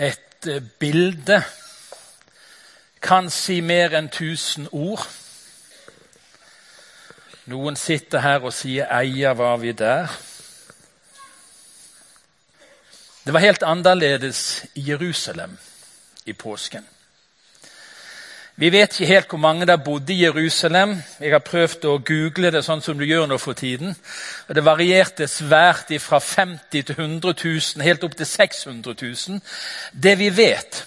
Et eh, bilde kan si mer enn tusen ord. Noen sitter her og sier 'eia var vi der'. Det var helt annerledes i Jerusalem i påsken. Vi vet ikke helt hvor mange der bodde i Jerusalem. Jeg har prøvd å google det sånn som du gjør nå for tiden. Og det varierte svært fra 50 til 100 000, helt opp til 600 000. Det vi vet,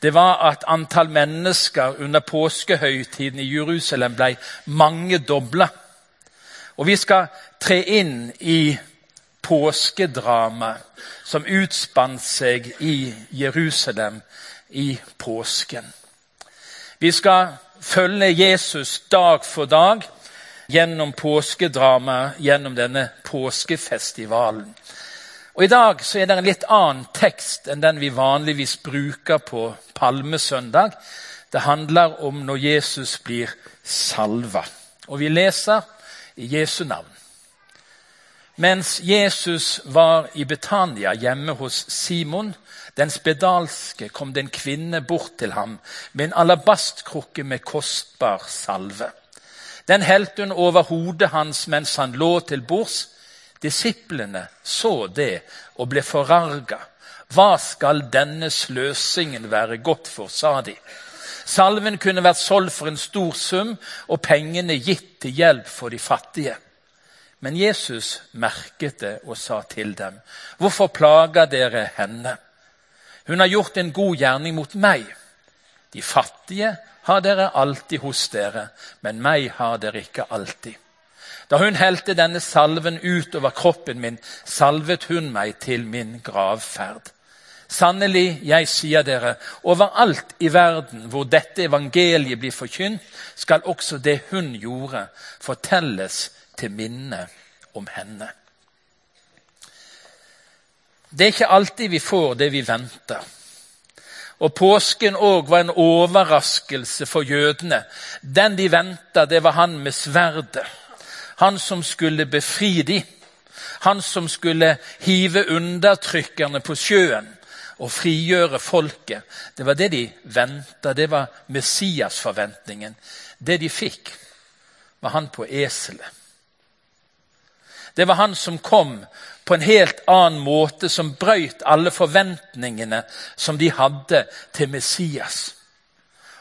det var at antall mennesker under påskehøytiden i Jerusalem ble mangedobla. Og vi skal tre inn i påskedramaet som utspant seg i Jerusalem i påsken. Vi skal følge Jesus dag for dag gjennom påskedramaet, gjennom denne påskefestivalen. Og I dag så er det en litt annen tekst enn den vi vanligvis bruker på palmesøndag. Det handler om når Jesus blir salva. Og vi leser i Jesu navn. Mens Jesus var i Betania, hjemme hos Simon, den spedalske kom det en kvinne bort til ham med en alabastkrukke med kostbar salve. Den helte hun over hodet hans mens han lå til bords. Disiplene så det og ble forarga. Hva skal denne sløsingen være godt for, sa de. Salven kunne vært solgt for en stor sum og pengene gitt til hjelp for de fattige. Men Jesus merket det og sa til dem, hvorfor plager dere henne? Hun har gjort en god gjerning mot meg. De fattige har dere alltid hos dere, men meg har dere ikke alltid. Da hun helte denne salven utover kroppen min, salvet hun meg til min gravferd. Sannelig, jeg sier dere, overalt i verden hvor dette evangeliet blir forkynt, skal også det hun gjorde, fortelles til minne om henne. Det er ikke alltid vi får det vi venter. Og Påsken òg var en overraskelse for jødene. Den de venta, det var han med sverdet. Han som skulle befri dem. Han som skulle hive undertrykkerne på sjøen og frigjøre folket. Det var det de venta. Det var Messias-forventningen. Det de fikk, var han på eselet. Det var han som kom på en helt annen måte, som brøyt alle forventningene som de hadde til Messias.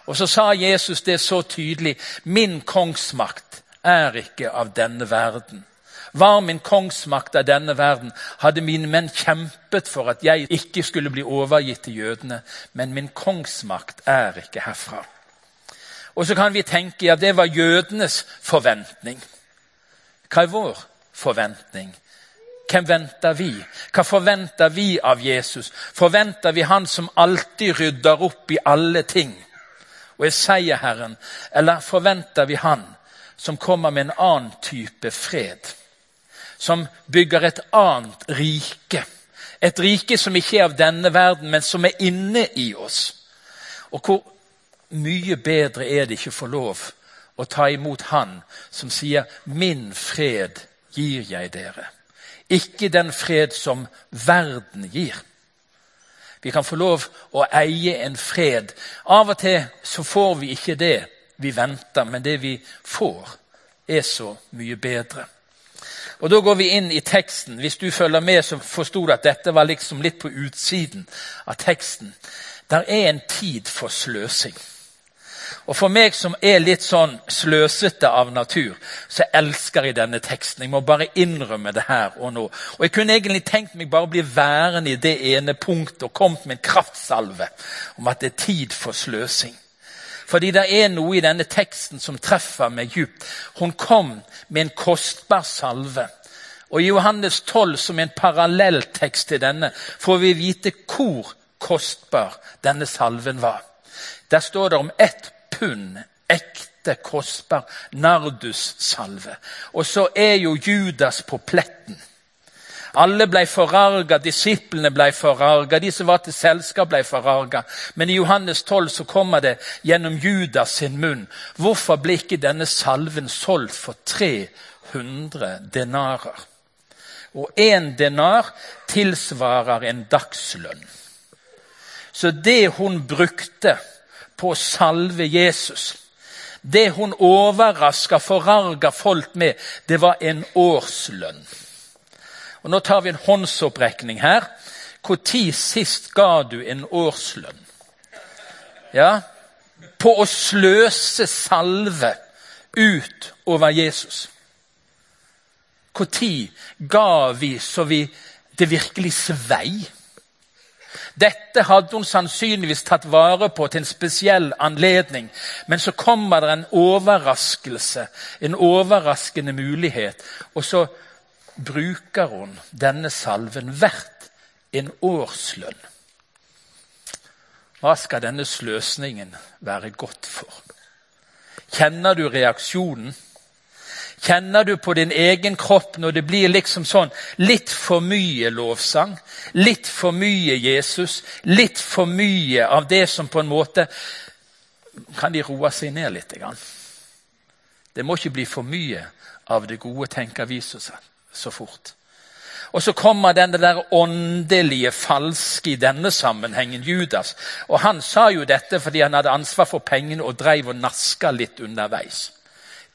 Og så sa Jesus det så tydelig. Min kongsmakt er ikke av denne verden. Var min kongsmakt av denne verden, hadde mine menn kjempet for at jeg ikke skulle bli overgitt til jødene. Men min kongsmakt er ikke herfra. Og så kan vi tenke ja, det var jødenes forventning. Hva er vår forventning? Hvem venter vi? Hva forventer vi av Jesus? Forventer vi Han som alltid rydder opp i alle ting og er seierherren? Eller forventer vi Han som kommer med en annen type fred? Som bygger et annet rike? Et rike som ikke er av denne verden, men som er inne i oss. Og hvor mye bedre er det ikke å få lov å ta imot Han som sier 'Min fred gir jeg dere'. Ikke den fred som verden gir. Vi kan få lov å eie en fred. Av og til så får vi ikke det vi venter, men det vi får, er så mye bedre. Og Da går vi inn i teksten. Hvis du følger med, så forsto du at dette var liksom litt på utsiden av teksten. Der er en tid for sløsing. Og For meg som er litt sånn sløsete av natur, så elsker jeg denne teksten. Jeg må bare innrømme det her og nå. Og Jeg kunne egentlig tenkt meg bare å bli værende i det ene punktet og kommet med en kraftsalve om at det er tid for sløsing. Fordi det er noe i denne teksten som treffer meg djupt. Hun kom med en kostbar salve. Og I Johannes 12, som en parallelltekst til denne, får vi vite hvor kostbar denne salven var. Der står det om ett pund ekte, kostbar nardussalve. Og så er jo Judas på pletten. Alle ble forarga, disiplene ble forarga, de som var til selskap, ble forarga. Men i Johannes 12 så kommer det gjennom Judas sin munn. Hvorfor ble ikke denne salven solgt for 300 denarer? Og én denar tilsvarer en dagslønn. Så det hun brukte på å salve Jesus, det hun overraska, forarga folk med, det var en årslønn. Og Nå tar vi en håndsopprekning her. Når sist ga du en årslønn? Ja, på å sløse salve ut over Jesus. Når ga vi så vi det virkelig svei? Dette hadde hun sannsynligvis tatt vare på til en spesiell anledning. Men så kommer det en overraskelse, en overraskende mulighet. Og så bruker hun denne salven verdt en årslønn. Hva skal denne sløsningen være godt for? Kjenner du reaksjonen? Kjenner du på din egen kropp når det blir liksom sånn litt for mye lovsang, litt for mye Jesus, litt for mye av det som på en måte Kan de roe seg ned litt? Det må ikke bli for mye av det gode, tenker vi så fort. Og så kommer den der åndelige falske i denne sammenhengen, Judas. Og Han sa jo dette fordi han hadde ansvar for pengene og dreiv og naska litt underveis.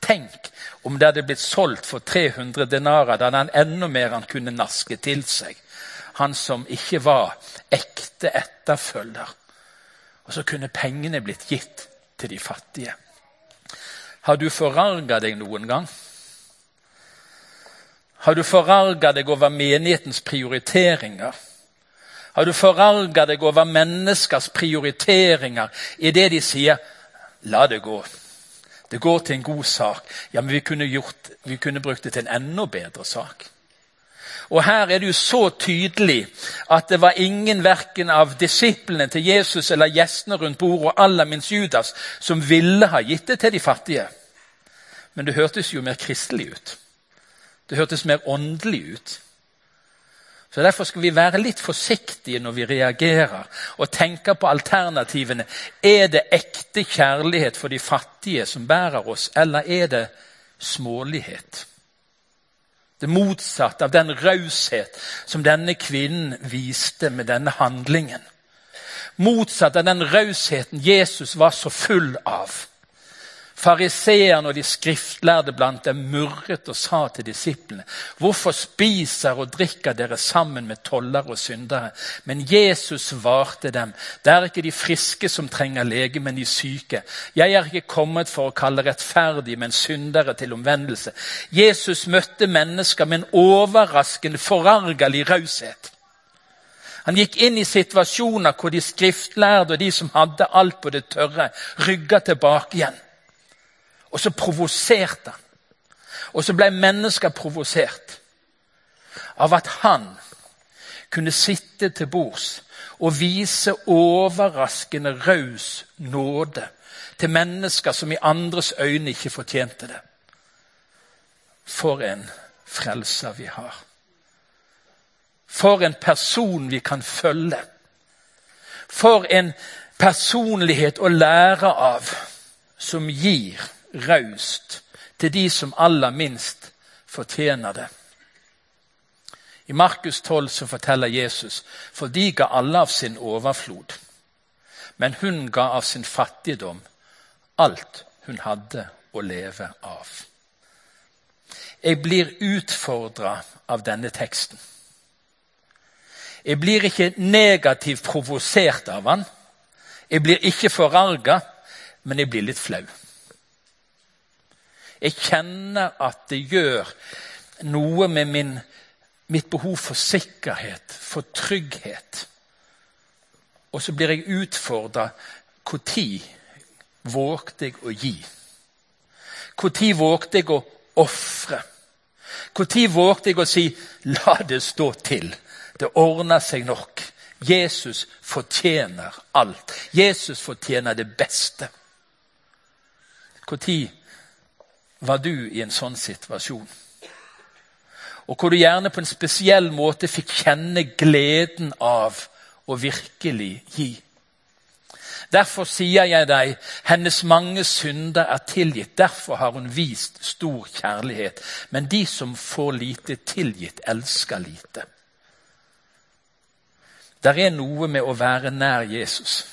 Tenk om det hadde blitt solgt for 300 denarer, da hadde han enda mer han kunne naske til seg. Han som ikke var ekte etterfølger. Og så kunne pengene blitt gitt til de fattige. Har du forarga deg noen gang? Har du forarga deg over menighetens prioriteringer? Har du forarga deg over menneskers prioriteringer i det de sier 'la det gå'? Det går til en god sak. Ja, men vi kunne, gjort, vi kunne brukt det til en enda bedre sak. Og Her er det jo så tydelig at det var ingen verken av disiplene til Jesus eller gjestene rundt bordet, og aller minst Judas, som ville ha gitt det til de fattige. Men det hørtes jo mer kristelig ut. Det hørtes mer åndelig ut. Så Derfor skal vi være litt forsiktige når vi reagerer og tenker på alternativene. Er det ekte kjærlighet for de fattige som bærer oss, eller er det smålighet? Det motsatte av den raushet som denne kvinnen viste med denne handlingen. Motsatt av den rausheten Jesus var så full av. Fariseerne og de skriftlærde blant dem murret og sa til disiplene.: Hvorfor spiser og drikker dere sammen med tollere og syndere? Men Jesus svarte dem. Det er ikke de friske som trenger lege, men de syke. Jeg er ikke kommet for å kalle rettferdige, men syndere til omvendelse. Jesus møtte mennesker med en overraskende, forargelig raushet. Han gikk inn i situasjoner hvor de skriftlærde og de som hadde alt på det tørre, rygga tilbake igjen. Og så provoserte han. Og så ble mennesker provosert av at han kunne sitte til bords og vise overraskende raus nåde til mennesker som i andres øyne ikke fortjente det. For en frelser vi har. For en person vi kan følge. For en personlighet å lære av som gir raust til de som aller minst fortjener det. I Markus 12 så forteller Jesus for de ga alle av sin overflod. Men hun ga av sin fattigdom alt hun hadde å leve av. Jeg blir utfordra av denne teksten. Jeg blir ikke negativt provosert av den. Jeg blir ikke forarga, men jeg blir litt flau. Jeg kjenner at det gjør noe med min, mitt behov for sikkerhet, for trygghet. Og så blir jeg utfordra når vågte jeg å gi? Når vågte jeg å ofre? Når vågte jeg å si 'la det stå til'? Det ordner seg nok. Jesus fortjener alt. Jesus fortjener det beste. Når var du i en sånn situasjon. Og hvor du gjerne på en spesiell måte fikk kjenne gleden av å virkelig gi. Derfor sier jeg deg, hennes mange synder er tilgitt. Derfor har hun vist stor kjærlighet. Men de som får lite tilgitt, elsker lite. Det er noe med å være nær Jesus.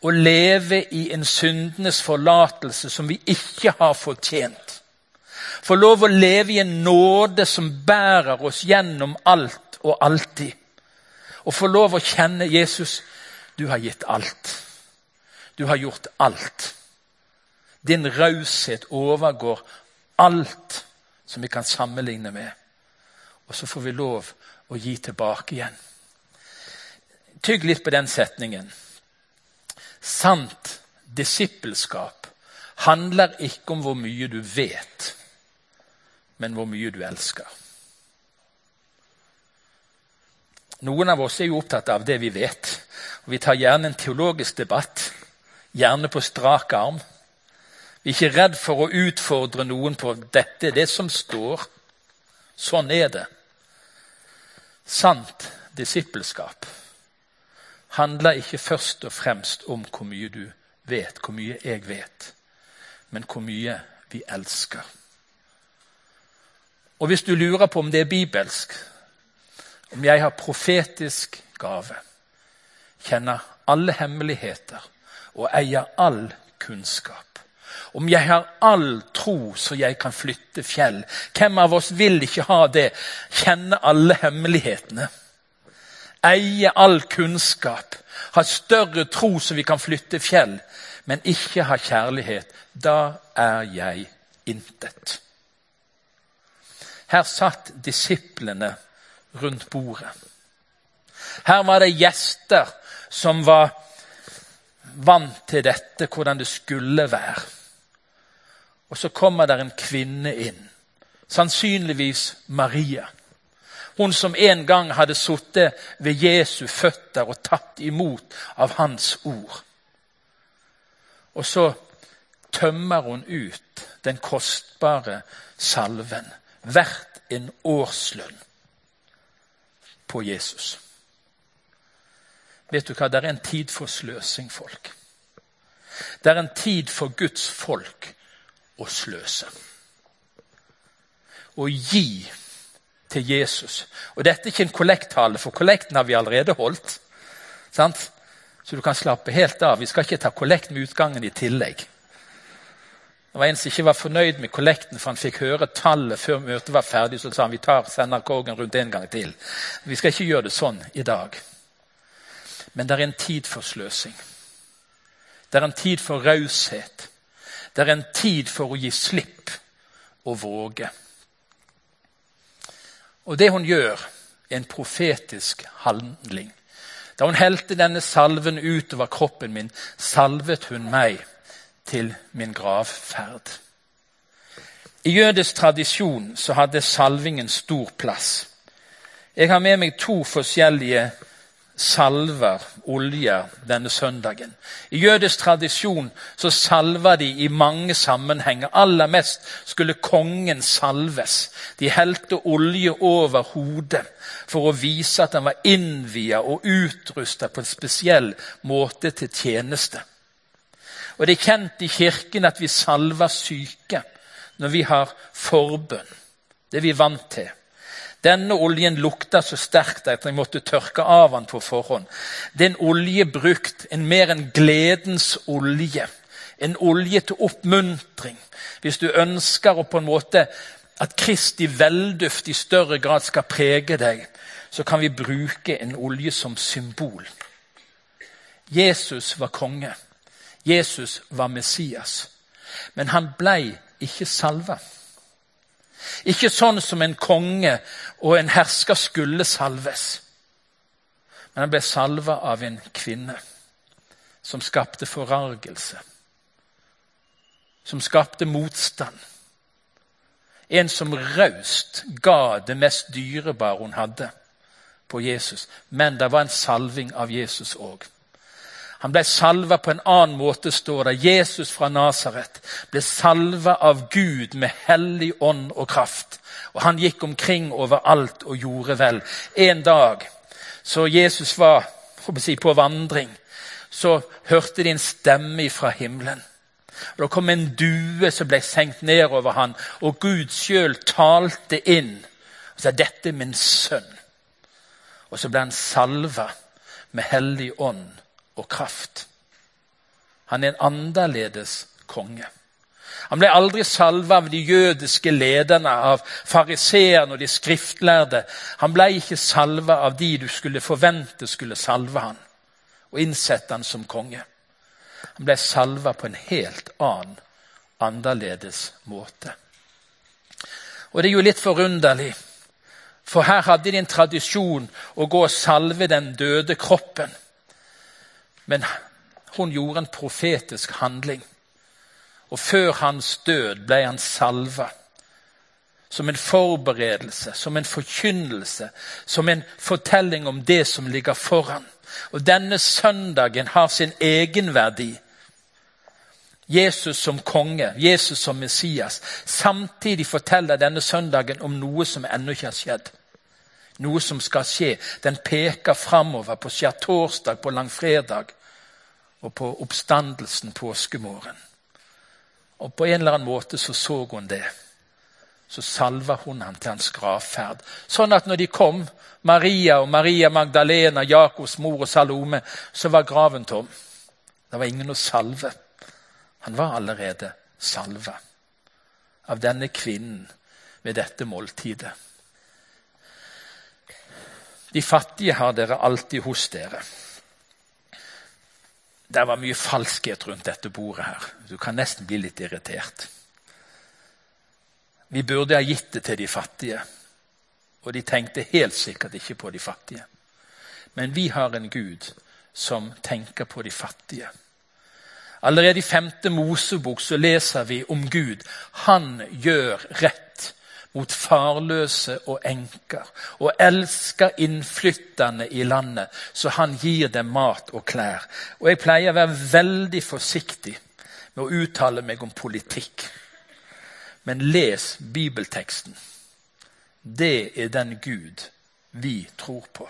Å leve i en syndenes forlatelse som vi ikke har fortjent. Få lov å leve i en nåde som bærer oss gjennom alt og alltid. Og få lov å kjenne Jesus. Du har gitt alt. Du har gjort alt. Din raushet overgår alt som vi kan sammenligne med. Og så får vi lov å gi tilbake igjen. Tygg litt på den setningen. Sant disippelskap handler ikke om hvor mye du vet, men hvor mye du elsker. Noen av oss er jo opptatt av det vi vet. og Vi tar gjerne en teologisk debatt, gjerne på strak arm. Vi er ikke redd for å utfordre noen på dette det som står. Sånn er det. Sant disippelskap handler ikke først og fremst om hvor mye du vet, hvor mye jeg vet, men hvor mye vi elsker. Og hvis du lurer på om det er bibelsk, om jeg har profetisk gave, kjenner alle hemmeligheter og eier all kunnskap, om jeg har all tro så jeg kan flytte fjell. Hvem av oss vil ikke ha det? Kjenne alle hemmelighetene. Eie all kunnskap. Ha større tro så vi kan flytte fjell. Men ikke ha kjærlighet. Da er jeg intet. Her satt disiplene rundt bordet. Her var det gjester som var vant til dette, hvordan det skulle være. Og så kommer der en kvinne inn. Sannsynligvis Maria. Hun som en gang hadde sittet ved Jesu føtter og tatt imot av hans ord. Og så tømmer hun ut den kostbare salven, verdt en årslønn, på Jesus. Vet du hva? Det er en tid for sløsing, folk. Det er en tid for Guds folk å sløse. Å gi til Jesus. Og Dette er ikke en kollekttale, for kollekten har vi allerede holdt. Sant? Så du kan slappe helt av. Vi skal ikke ta kollekt med utgangen i tillegg. Det var En som ikke var fornøyd med kollekten, for han fikk høre tallet før møtet var ferdig. Så sa han vi tar sender korgen rundt en gang til. Vi skal ikke gjøre det sånn i dag. Men det er en tid for sløsing. Det er en tid for raushet. Det er en tid for å gi slipp og våge. Og det hun gjør, er en profetisk handling. Da hun helte denne salven utover kroppen min, salvet hun meg til min gravferd. I jødisk tradisjon så hadde salvingen stor plass. Jeg har med meg to forskjellige salver olje denne søndagen. I jødisk tradisjon så salver de i mange sammenhenger. Aller mest skulle kongen salves. De helte olje over hodet for å vise at han var innvia og utrusta på en spesiell måte til tjeneste. Og Det er kjent i kirken at vi salver syke når vi har forbønn. Det er vi vant til. Denne oljen lukta så sterkt at jeg måtte tørke av den på forhånd. Det er en olje brukt, en mer enn gledens olje. En olje til oppmuntring. Hvis du ønsker å på en måte at Kristi velduft i større grad skal prege deg, så kan vi bruke en olje som symbol. Jesus var konge. Jesus var Messias. Men han blei ikke salva. Ikke sånn som en konge og en hersker skulle salves. Men han ble salva av en kvinne som skapte forargelse. Som skapte motstand. En som raust ga det mest dyrebare hun hadde, på Jesus. Men det var en salving av Jesus òg. Han ble salva på en annen måte, står det. Jesus fra Nasaret ble salva av Gud med hellig ånd og kraft. Og Han gikk omkring overalt og gjorde vel. En dag så Jesus var si, på vandring, så hørte de en stemme fra himmelen. Og Det kom en due som ble senkt ned over ham, og Gud sjøl talte inn og sa 'Dette er min sønn'. Og så ble han salva med hellig ånd og kraft. Han er en annerledes konge. Han ble aldri salva av de jødiske lederne, av fariseerne og de skriftlærde. Han ble ikke salva av de du skulle forvente skulle salve han og innsette han som konge. Han ble salva på en helt annen, annerledes måte. Og det er jo litt forunderlig, for her hadde de en tradisjon å gå og salve den døde kroppen. Men hun gjorde en profetisk handling. Og før hans død ble han salva. Som en forberedelse, som en forkynnelse, som en fortelling om det som ligger foran. Og denne søndagen har sin egenverdi. Jesus som konge, Jesus som Messias. Samtidig forteller denne søndagen om noe som ennå ikke har skjedd. Noe som skal skje. Den peker framover på skjærtorsdag, på langfredag og på oppstandelsen påskemorgen. Og på en eller annen måte så så hun det. Så salva hun ham til hans gravferd. Sånn at når de kom, Maria og Maria Magdalena, Jakobs mor og Salome, så var graven tom. Det var ingen å salve. Han var allerede salva av denne kvinnen ved dette måltidet. De fattige har dere alltid hos dere. Det var mye falskhet rundt dette bordet her. Du kan nesten bli litt irritert. Vi burde ha gitt det til de fattige, og de tenkte helt sikkert ikke på de fattige. Men vi har en Gud som tenker på de fattige. Allerede i femte Mosebok så leser vi om Gud. Han gjør rett mot farløse og enker, og elsker innflytterne i landet, så han gir dem mat og klær. Og Jeg pleier å være veldig forsiktig med å uttale meg om politikk. Men les bibelteksten. Det er den Gud vi tror på.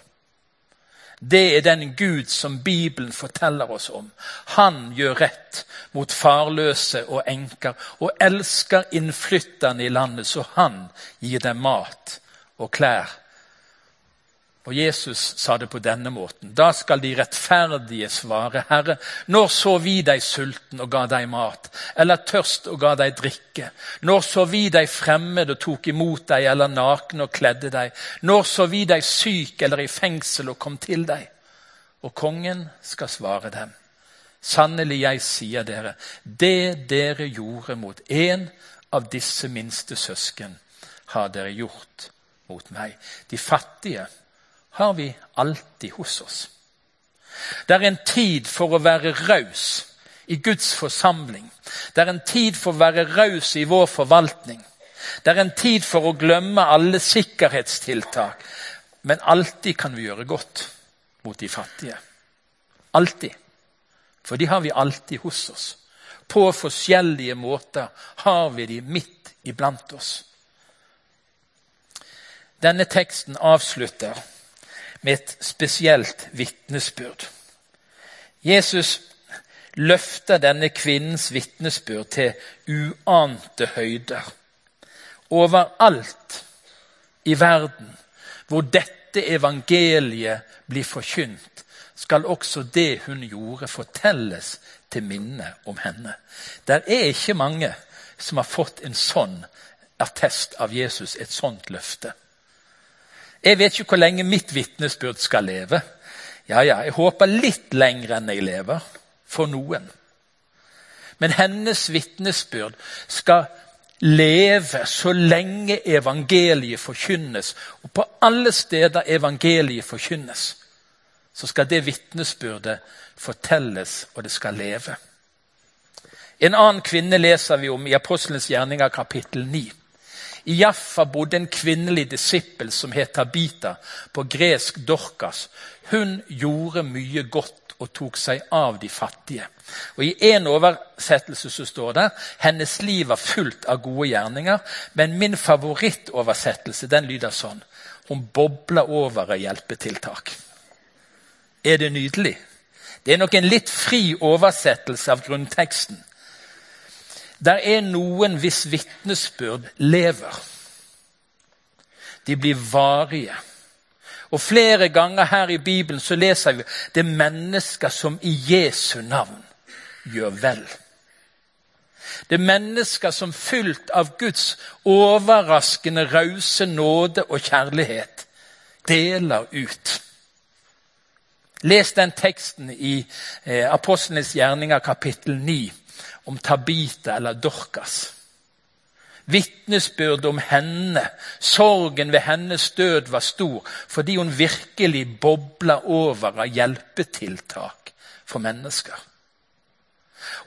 Det er den Gud som Bibelen forteller oss om. Han gjør rett mot farløse og enker og elsker innflytterne i landet, så han gir dem mat og klær. Og Jesus sa det på denne måten. Da skal de rettferdige svare, Herre, når så vi deg sulten og ga deg mat, eller tørst og ga deg drikke? Når så vi deg fremmed og tok imot deg, eller naken og kledde deg? Når så vi deg syk eller i fengsel og kom til deg? Og kongen skal svare dem. Sannelig, jeg sier dere, det dere gjorde mot en av disse minste søsken, har dere gjort mot meg. De fattige har vi alltid hos oss. Det er en tid for å være raus i Guds forsamling. Det er en tid for å være raus i vår forvaltning. Det er en tid for å glemme alle sikkerhetstiltak. Men alltid kan vi gjøre godt mot de fattige. Alltid. For de har vi alltid hos oss. På forskjellige måter har vi de midt iblant oss. Denne teksten avslutter med et spesielt vitnesbyrd. Jesus løfter denne kvinnens vitnesbyrd til uante høyder. Overalt i verden hvor dette evangeliet blir forkynt, skal også det hun gjorde, fortelles til minne om henne. Det er ikke mange som har fått en sånn attest av Jesus, et sånt løfte. Jeg vet ikke hvor lenge mitt vitnesbyrd skal leve. Ja, ja, jeg håper litt lenger enn jeg lever. For noen. Men hennes vitnesbyrd skal leve så lenge evangeliet forkynnes. Og på alle steder evangeliet forkynnes, så skal det vitnesbyrdet fortelles, og det skal leve. En annen kvinne leser vi om i Apostelens gjerninger kapittel 9. I Jaffa bodde en kvinnelig disippel som het Tabita, på gresk Dorkas. Hun gjorde mye godt og tok seg av de fattige. Og I en oversettelse så står det hennes liv var fullt av gode gjerninger. Men min favorittoversettelse den lyder sånn Hun bobler over av hjelpetiltak. Er det nydelig? Det er nok en litt fri oversettelse av grunnteksten. Det er noen hvis vitnesbyrd lever. De blir varige. Og Flere ganger her i Bibelen så leser vi det er mennesker som i Jesu navn gjør vel. Det er mennesker som fylt av Guds overraskende rause nåde og kjærlighet deler ut. Les den teksten i eh, Apostlenes gjerninger kapittel 9 om Tabita eller Dorcas. Vitnesbyrdet om henne. Sorgen ved hennes død var stor fordi hun virkelig bobla over av hjelpetiltak for mennesker.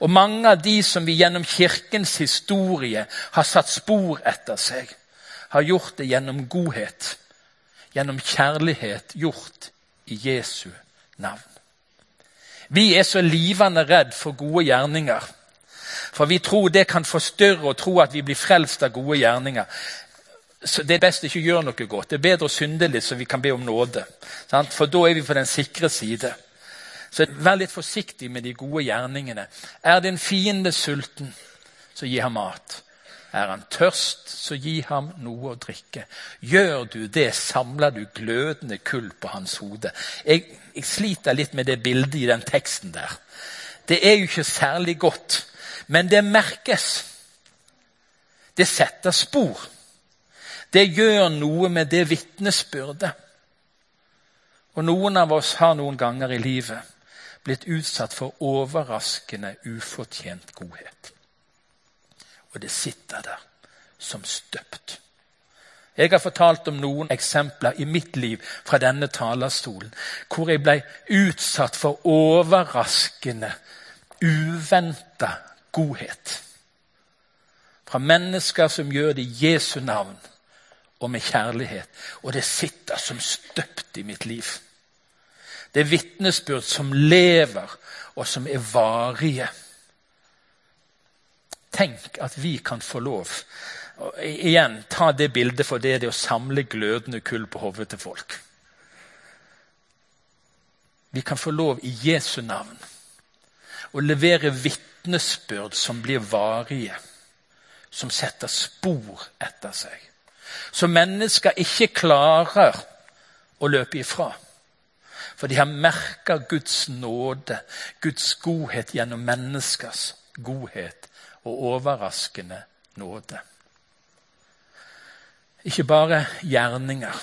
Og mange av de som vi gjennom kirkens historie har satt spor etter seg, har gjort det gjennom godhet, gjennom kjærlighet gjort i Jesu navn. Vi er så livende redd for gode gjerninger. For vi tror det kan forstyrre og tro at vi blir frelst av gode gjerninger. Så Det er best ikke å gjøre noe godt. Det er bedre å synde litt, så vi kan be om nåde. For da er vi på den sikre side. Så vær litt forsiktig med de gode gjerningene. Er din fiende sulten, så gi ham mat. Er han tørst, så gi ham noe å drikke. Gjør du det, samler du glødende kull på hans hode. Jeg, jeg sliter litt med det bildet i den teksten der. Det er jo ikke særlig godt, men det merkes. Det setter spor. Det gjør noe med det vitnesbyrdet. Og noen av oss har noen ganger i livet blitt utsatt for overraskende, ufortjent godhet. Og det sitter der som støpt. Jeg har fortalt om noen eksempler i mitt liv fra denne talerstolen hvor jeg ble utsatt for overraskende, uventa godhet. Fra mennesker som gjør det i Jesu navn og med kjærlighet. Og det sitter som støpt i mitt liv. Det er vitnesbyrd som lever, og som er varige. Tenk at vi kan få lov og Igjen, ta det bildet for det, det er å samle glødende kull på hodet til folk. Vi kan få lov i Jesu navn å levere vitnesbyrd som blir varige, som setter spor etter seg. Som mennesker ikke klarer å løpe ifra. For de har merka Guds nåde, Guds godhet gjennom menneskers godhet og overraskende nåde. Ikke bare gjerninger.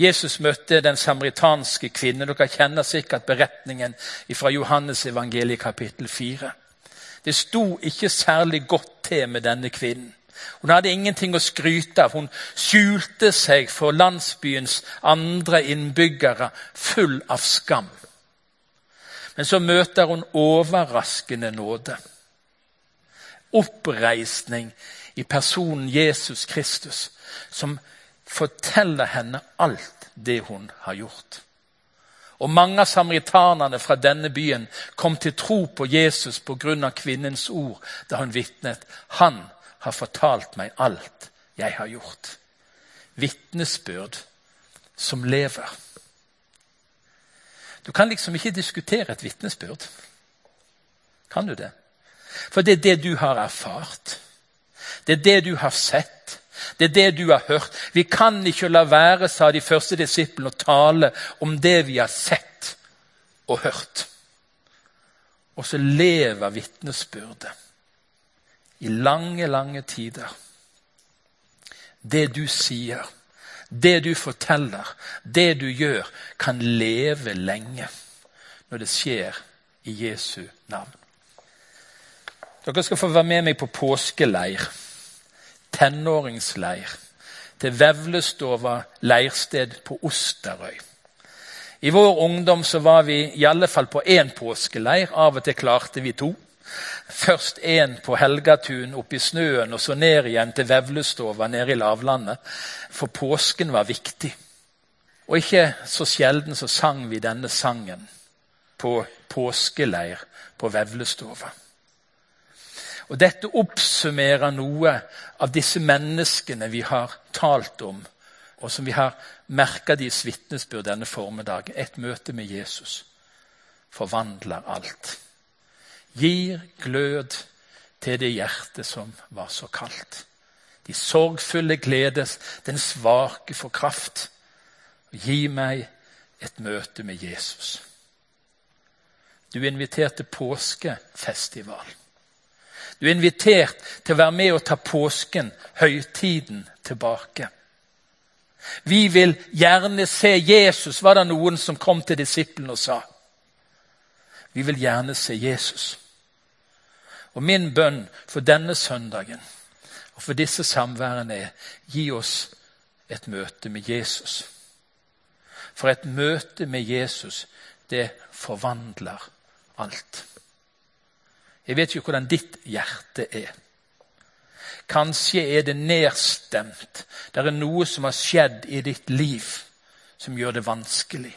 Jesus møtte den samaritanske kvinnen. Dere kjenner sikkert beretningen fra Johannes evangeliet kapittel 4. Det sto ikke særlig godt til med denne kvinnen. Hun hadde ingenting å skryte av. Hun skjulte seg for landsbyens andre innbyggere, full av skam. Men så møter hun overraskende nåde. Oppreisning i personen Jesus Kristus, som forteller henne alt det hun har gjort. Og Mange av samaritanerne fra denne byen kom til tro på Jesus pga. kvinnens ord da hun vitnet. Han har fortalt meg alt jeg har gjort. Vitnesbyrd som lever. Du kan liksom ikke diskutere et vitnesbyrd. Kan du det? For det er det du har erfart. Det er det du har sett. Det er det du har hørt. Vi kan ikke la være, sa de første disiplene, å tale om det vi har sett og hørt. Og så lever vitnesbyrdet i lange, lange tider. Det du sier, det du forteller, det du gjør, kan leve lenge når det skjer i Jesu navn. Dere skal få være med meg på påskeleir. Tenåringsleir. Til Vevlestova leirsted på Osterøy. I vår ungdom så var vi i alle fall på én påskeleir. Av og til klarte vi to. Først en på Helgatun oppe i snøen, og så ned igjen til Vevlestova nede i lavlandet. For påsken var viktig. Og ikke så sjelden så sang vi denne sangen på påskeleir på Vevlustova. Og Dette oppsummerer noe av disse menneskene vi har talt om, og som vi har merka deres vitnesbyrd denne formiddagen. Et møte med Jesus forvandler alt gir glød til det hjertet som var så kaldt. De sorgfulle gledes, den svake får kraft. Gi meg et møte med Jesus. Du inviterte påskefestivalen. påskefestival. Du er invitert til å være med og ta påsken, høytiden, tilbake. Vi vil gjerne se Jesus, var det noen som kom til disiplene og sa. Vi vil gjerne se Jesus. Og min bønn for denne søndagen og for disse samværene er gi oss et møte med Jesus. For et møte med Jesus, det forvandler alt. Jeg vet ikke hvordan ditt hjerte er. Kanskje er det nedstemt. Det er noe som har skjedd i ditt liv som gjør det vanskelig.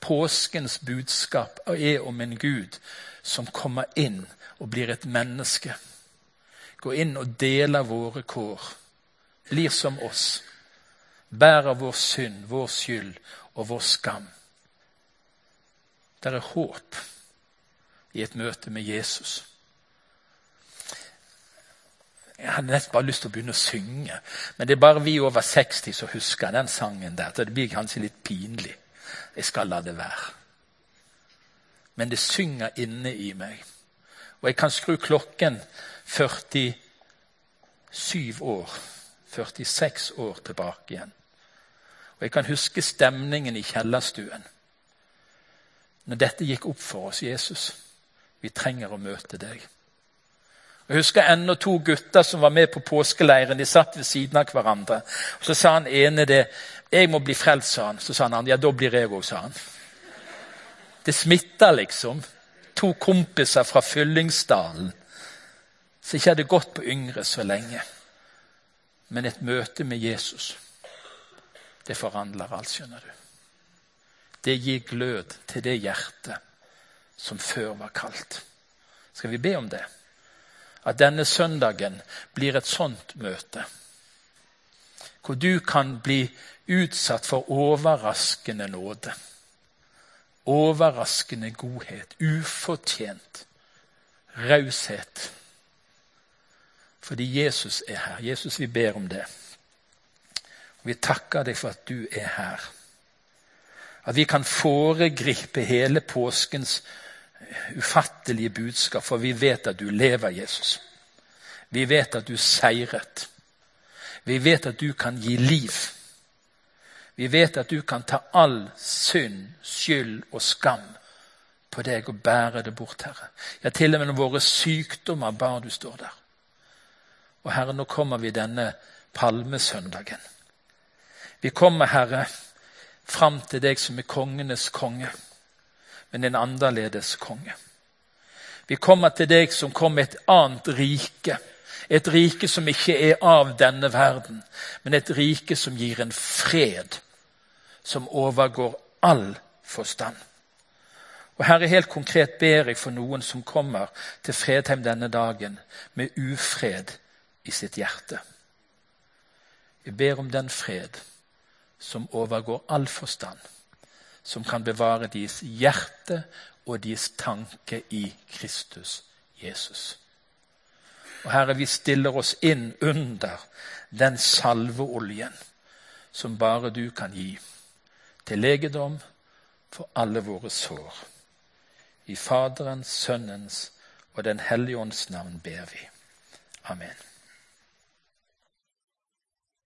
Påskens budskap er om en Gud som kommer inn og blir et menneske. Går inn og deler våre kår. Blir som oss. Bærer vår synd, vår skyld og vår skam. Det er håp i et møte med Jesus. Jeg hadde nesten bare lyst til å begynne å synge, men det er bare vi over 60 som husker den sangen der. Så det blir kanskje litt pinlig. Jeg skal la det være. Men det synger inne i meg. Og jeg kan skru klokken 47 år, 46 år tilbake igjen. Og jeg kan huske stemningen i kjellerstuen. Når dette gikk opp for oss, Jesus, vi trenger å møte deg. Jeg husker ennå to gutter som var med på påskeleiren. De satt ved siden av hverandre. Og Så sa han ene det. 'Jeg må bli frelst', sa han. Så sa han ja, da blir jeg òg, sa han. Det smitter, liksom. To kompiser fra Fyllingsdalen som ikke hadde gått på Yngre så lenge. Men et møte med Jesus, det forandrer alt, skjønner du. Det gir glød til det hjertet som før var kaldt. Skal vi be om det? At denne søndagen blir et sånt møte. Hvor du kan bli utsatt for overraskende nåde. Overraskende godhet. Ufortjent raushet. Fordi Jesus er her. Jesus, vi ber om det. Vi takker deg for at du er her. At vi kan foregripe hele påskens ufattelige budskap, for vi vet at du lever, Jesus. Vi vet at du seiret. Vi vet at du kan gi liv. Vi vet at du kan ta all synd, skyld og skam på deg og bære det bort, Herre. Ja, til og med våre sykdommer bar du står der. Og Herre, nå kommer vi denne palmesøndagen. Vi kommer, Herre, fram til deg som er kongenes konge, men en annerledes konge. Vi kommer til deg som kom med et annet rike. Et rike som ikke er av denne verden, men et rike som gir en fred som overgår all forstand. Og Herre, helt konkret ber jeg for noen som kommer til Fredheim denne dagen med ufred i sitt hjerte. Vi ber om den fred som overgår all forstand, som kan bevare deres hjerte og deres tanke i Kristus Jesus. Og Herre, vi stiller oss inn under den salveoljen som bare du kan gi, til legedom for alle våre sår. I Faderens, Sønnens og Den hellige ånds navn ber vi. Amen.